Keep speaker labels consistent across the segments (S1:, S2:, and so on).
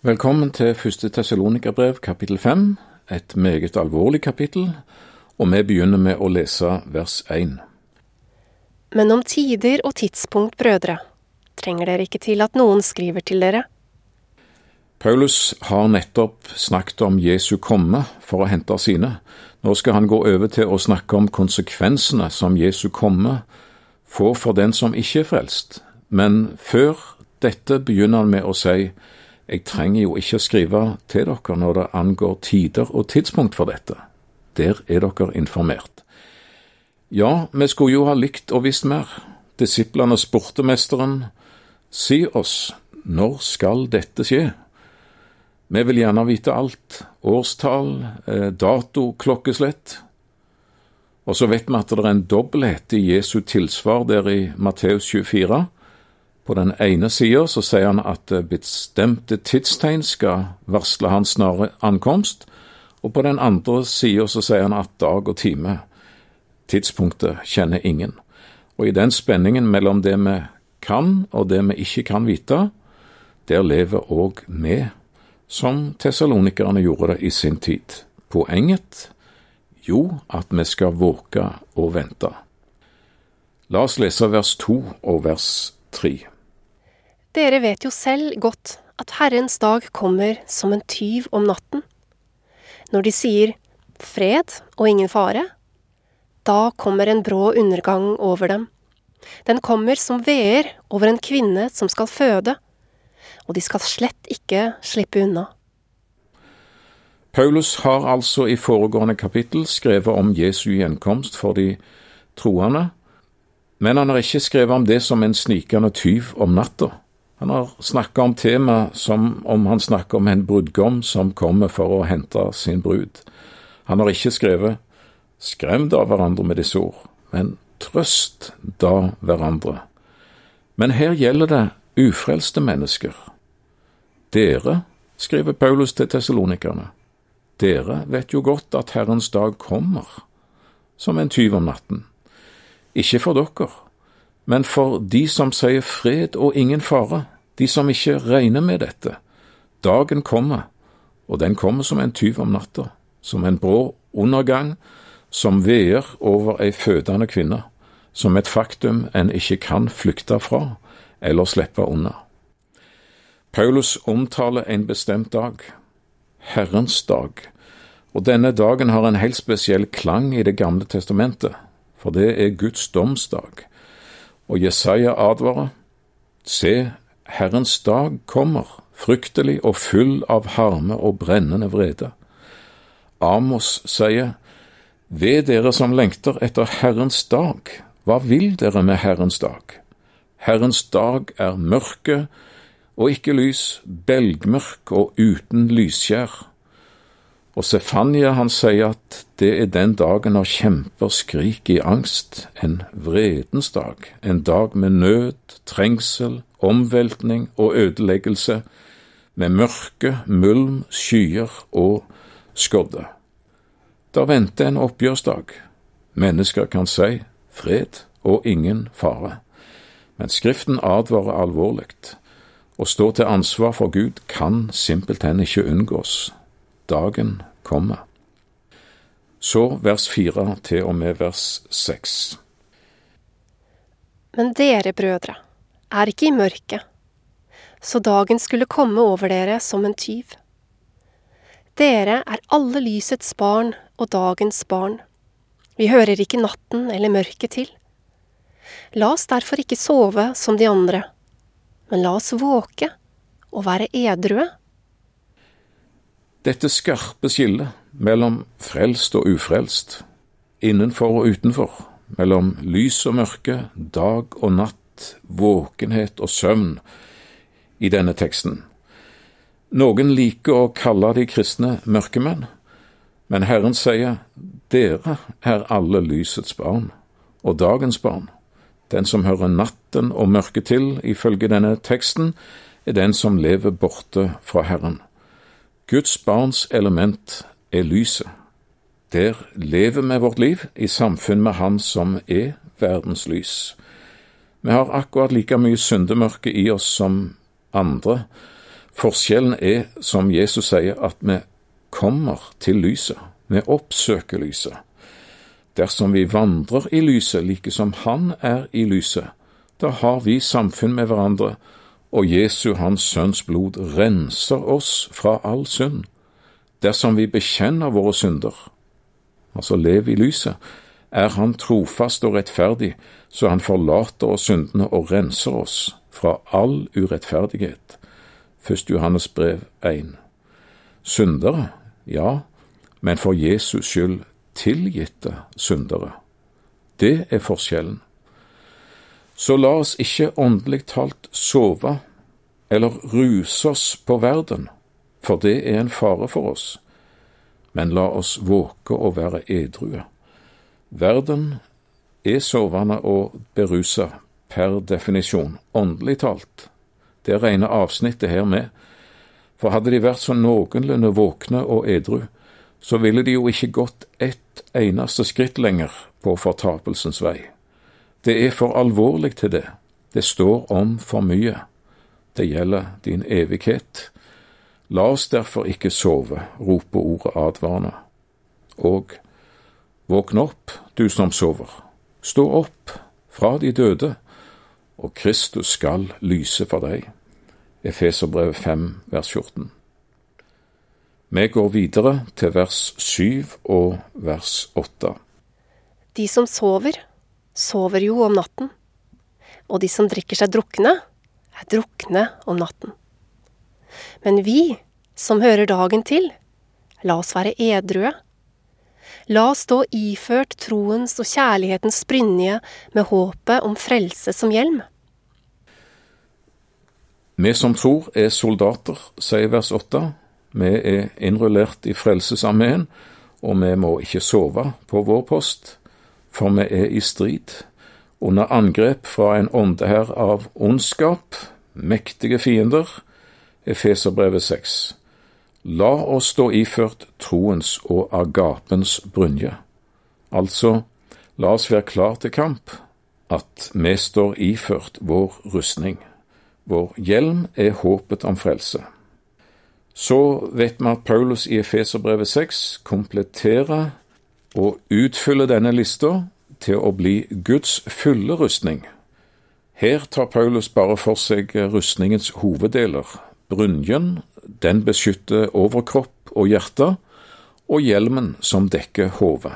S1: Velkommen til første Tessalonika-brev, kapittel fem, et meget alvorlig kapittel, og vi begynner med å lese vers én.
S2: Men om tider og tidspunkt, brødre, trenger dere ikke til at noen skriver til dere.
S1: Paulus har nettopp snakket om Jesu komme for å hente sine. Nå skal han gå over til å snakke om konsekvensene som Jesu komme får for den som ikke er frelst. Men før dette begynner han med å si jeg trenger jo ikke å skrive til dere når det angår tider og tidspunkt for dette. Der er dere informert. Ja, vi skulle jo ha likt og visst mer. Disiplene spurte mesteren, si oss, når skal dette skje? Vi vil gjerne vite alt, årstall, eh, dato, klokkeslett. Og så vet vi at det er en dobbelthet i Jesu tilsvar der i Matteus 24. På den ene sida så sier han at bestemte tidstegn skal varsle hans snare ankomst, og på den andre sida så sier han at dag og time, tidspunktet, kjenner ingen. Og i den spenningen mellom det vi kan og det vi ikke kan vite, der lever òg vi, som tessalonikerne gjorde det i sin tid. Poenget? Jo, at vi skal våke og vente. La oss lese vers to og vers tre.
S2: Dere vet jo selv godt at Herrens dag kommer som en tyv om natten. Når de sier fred og ingen fare, da kommer en brå undergang over dem. Den kommer som veer over en kvinne som skal føde, og de skal slett ikke slippe unna.
S1: Paulus har altså i foregående kapittel skrevet om Jesu gjenkomst for de troende, men han har ikke skrevet om det som en snikende tyv om natta. Han har snakka om temaet som om han snakker om en brudgom som kommer for å hente sin brud. Han har ikke skrevet skrem da hverandre med disse ord, men trøst da hverandre. Men her gjelder det ufrelste mennesker. Dere, skriver Paulus til tessalonikerne, dere vet jo godt at Herrens dag kommer, som en tyv om natten. Ikke for dere men for de som sier fred og ingen fare, de som ikke regner med dette. Dagen kommer, og den kommer som en tyv om natta, som en brå undergang som veer over ei fødende kvinne, som et faktum en ikke kan flykte fra eller slippe unna. Paulus omtaler en bestemt dag, Herrens dag, og denne dagen har en helt spesiell klang i Det gamle testamentet, for det er Guds domsdag. Og Jesaja advarer, Se, Herrens dag kommer, fryktelig og full av harme og brennende vrede. Amos sier, Ved dere som lengter etter Herrens dag, hva vil dere med Herrens dag? Herrens dag er mørke og ikke lys, belgmørk og uten lysskjær. Og Sefania han sier at det er den dagen når kjemper skriker i angst, en vredens dag, en dag med nød, trengsel, omveltning og ødeleggelse, med mørke, mulm, skyer og skodde. Der venter en oppgjørsdag. Mennesker kan si fred og ingen fare. Men Skriften advarer alvorlig. Å stå til ansvar for Gud kan simpelthen ikke unngås dagen kommer. Så vers fire til og med vers seks.
S2: Men dere, brødre, er ikke i mørket, så dagen skulle komme over dere som en tyv. Dere er alle lysets barn og dagens barn. Vi hører ikke natten eller mørket til. La oss derfor ikke sove som de andre, men la oss våke og være edrue.
S1: Dette skarpe skillet mellom frelst og ufrelst, innenfor og utenfor, mellom lys og mørke, dag og natt, våkenhet og søvn i denne teksten. Noen liker å kalle de kristne mørkemenn, men Herren sier dere er alle lysets barn og dagens barn. Den som hører natten og mørket til, ifølge denne teksten, er den som lever borte fra Herren. Guds barns element er lyset. Der lever vi vårt liv i samfunn med Han som er verdens lys. Vi har akkurat like mye syndemørke i oss som andre, Forskjellen er, som Jesus sier, at vi kommer til lyset. Vi oppsøker lyset. Dersom vi vandrer i lyset like som Han er i lyset, da har vi samfunn med hverandre, og Jesu, Hans Sønns blod, renser oss fra all synd. Dersom vi bekjenner våre synder, altså lev i lyset, er Han trofast og rettferdig, så Han forlater oss syndene og renser oss fra all urettferdighet. 1. Johannes brev 1. Syndere, ja, men for Jesus skyld tilgitte syndere. Det er forskjellen. Så la oss ikke åndelig talt sove eller ruse oss på verden, for det er en fare for oss, men la oss våke og være edrue. Verden er sovende og berusa per definisjon, åndelig talt. Det regner avsnittet her med, for hadde de vært så noenlunde våkne og edru, så ville de jo ikke gått ett eneste skritt lenger på fortapelsens vei. Det er for alvorlig til det. Det står om for mye. Det gjelder din evighet. La oss derfor ikke sove, roper ordet advarende. Og våkn opp, du som sover. Stå opp fra de døde, og Kristus skal lyse for deg. Efeserbrevet 5, vers 14. Vi går videre til vers 7 og vers 8.
S2: De som sover, sover jo om natten, og de som drikker seg drukne, er drukne om natten. Men vi som hører dagen til, la oss være edrue. La oss stå iført troens og kjærlighetens brynje med håpet om frelse som hjelm.
S1: Vi som tror er soldater, sier vers 8. Vi er innrullert i Frelsesarmeen, og vi må ikke sove på vår post for vi er i strid, under angrep fra en åndehær av ondskap, mektige fiender, Efeserbrevet 6. La oss stå iført troens og agapens brynje. Altså, la oss være klar til kamp, at vi står iført vår rustning. Vår hjelm er håpet om frelse. Så vet vi at Paulus i Efeserbrevet 6 kompletterer og utfylle denne lista til å bli Guds fulle rustning. Her tar Paulus bare for seg rustningens hoveddeler. Brynjen, den beskytter overkropp og hjerte, og hjelmen som dekker hodet.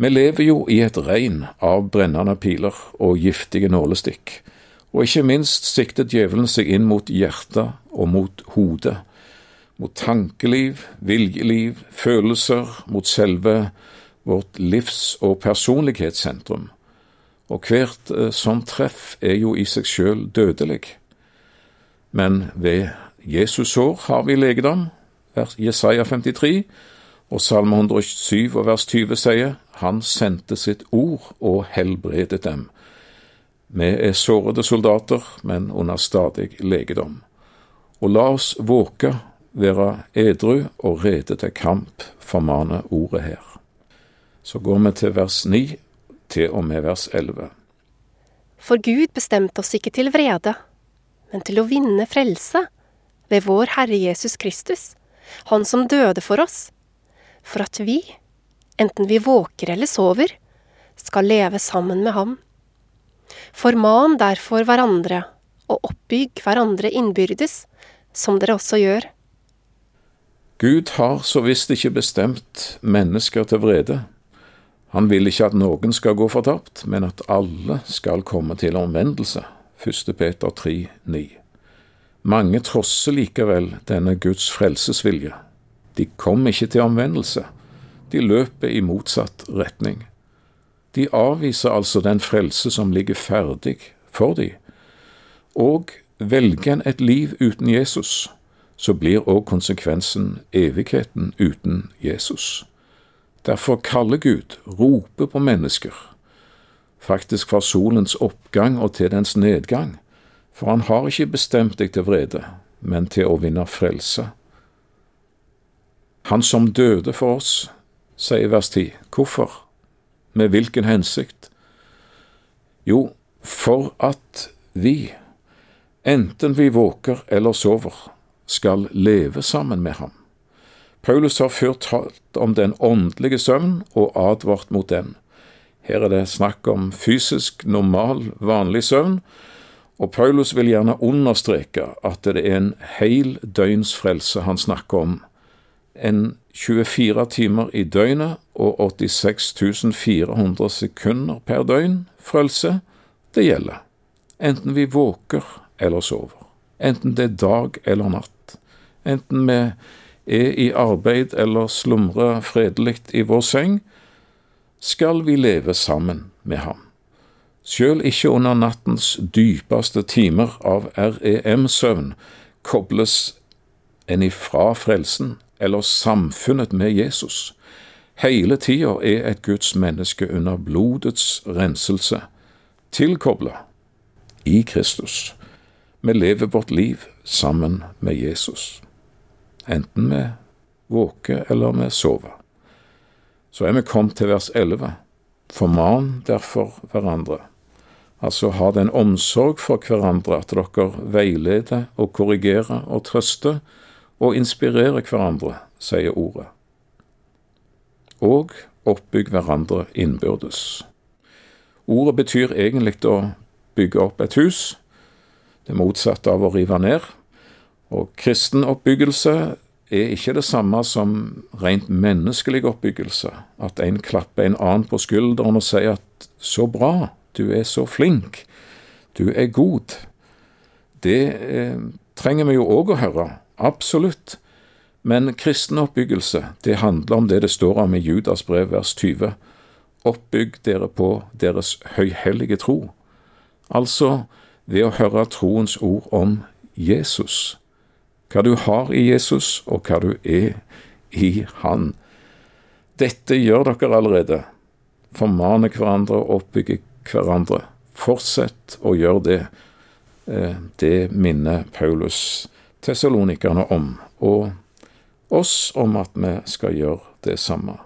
S1: Vi lever jo i et regn av brennende piler og giftige nålestikk, og ikke minst sikter djevelen seg inn mot hjertet og mot hodet, mot tankeliv, viljeliv, følelser, mot selve vårt livs- og personlighetssentrum, og hvert eh, sånt treff er jo i seg sjøl dødelig. Men ved Jesus sår har vi legedom, Jesaja 53, og Salme 107 og vers 20 sier, Han sendte sitt ord og helbredet dem. Vi er sårede soldater, men under stadig legedom. Og la oss våke, være edru og rede til kamp, formaner ordet her. Så går vi til vers 9 til og med vers 11.
S2: For Gud bestemte oss ikke til vrede, men til å vinne frelse ved vår Herre Jesus Kristus, Han som døde for oss, for at vi, enten vi våker eller sover, skal leve sammen med ham. Forman derfor hverandre, og oppbygg hverandre innbyrdes, som dere også gjør.
S1: Gud har så visst ikke bestemt mennesker til vrede. Han vil ikke at noen skal gå fortapt, men at alle skal komme til omvendelse. 1. Peter 3, 9. Mange trosser likevel denne Guds frelsesvilje. De kom ikke til omvendelse. De løper i motsatt retning. De avviser altså den frelse som ligger ferdig for de. Og velger en et liv uten Jesus, så blir òg konsekvensen evigheten uten Jesus. Derfor kaller Gud, roper på mennesker, faktisk fra solens oppgang og til dens nedgang, for han har ikke bestemt deg til vrede, men til å vinne frelse. Han som døde for oss, sier vers 10. Hvorfor? Med hvilken hensikt? Jo, for at vi, enten vi våker eller sover, skal leve sammen med ham. Paulus har før talt om den åndelige søvn og advart mot den. Her er det snakk om fysisk, normal, vanlig søvn, og Paulus vil gjerne understreke at det er en hel døgnsfrelse han snakker om. En 24 timer i døgnet og 86 400 sekunder per døgn frelse, det gjelder. Enten vi våker eller sover. Enten det er dag eller natt. Enten vi er i arbeid eller slumrer fredelig i vår seng, skal vi leve sammen med ham. Sjøl ikke under nattens dypeste timer av REM-søvn kobles en ifra frelsen eller samfunnet med Jesus. Hele tida er et Guds menneske under blodets renselse, tilkobla i Kristus. Vi lever vårt liv sammen med Jesus, enten med våke eller med sove. Så er vi kommet til vers 11. Forman derfor hverandre. Altså ha den omsorg for hverandre at dere veileder og korrigerer og trøster og inspirerer hverandre, sier ordet. Og oppbygg hverandre innbyrdes. Ordet betyr egentlig å bygge opp et hus, det motsatte av å rive ned. Og kristen oppbyggelse er ikke det samme som rent menneskelig oppbyggelse, at en klapper en annen på skulderen og sier at 'så bra, du er så flink, du er god'. Det eh, trenger vi jo òg å høre, absolutt. Men kristen oppbyggelse, det handler om det det står om i Judas brev vers 20. Oppbygg dere på deres høyhellige tro. Altså ved å høre troens ord om Jesus hva du har i Jesus, og hva du er i Han. Dette gjør dere allerede. Formane hverandre og oppbygge hverandre. Fortsett å gjøre det. Eh, det minner Paulus tessalonikerne om, og oss om at vi skal gjøre det samme.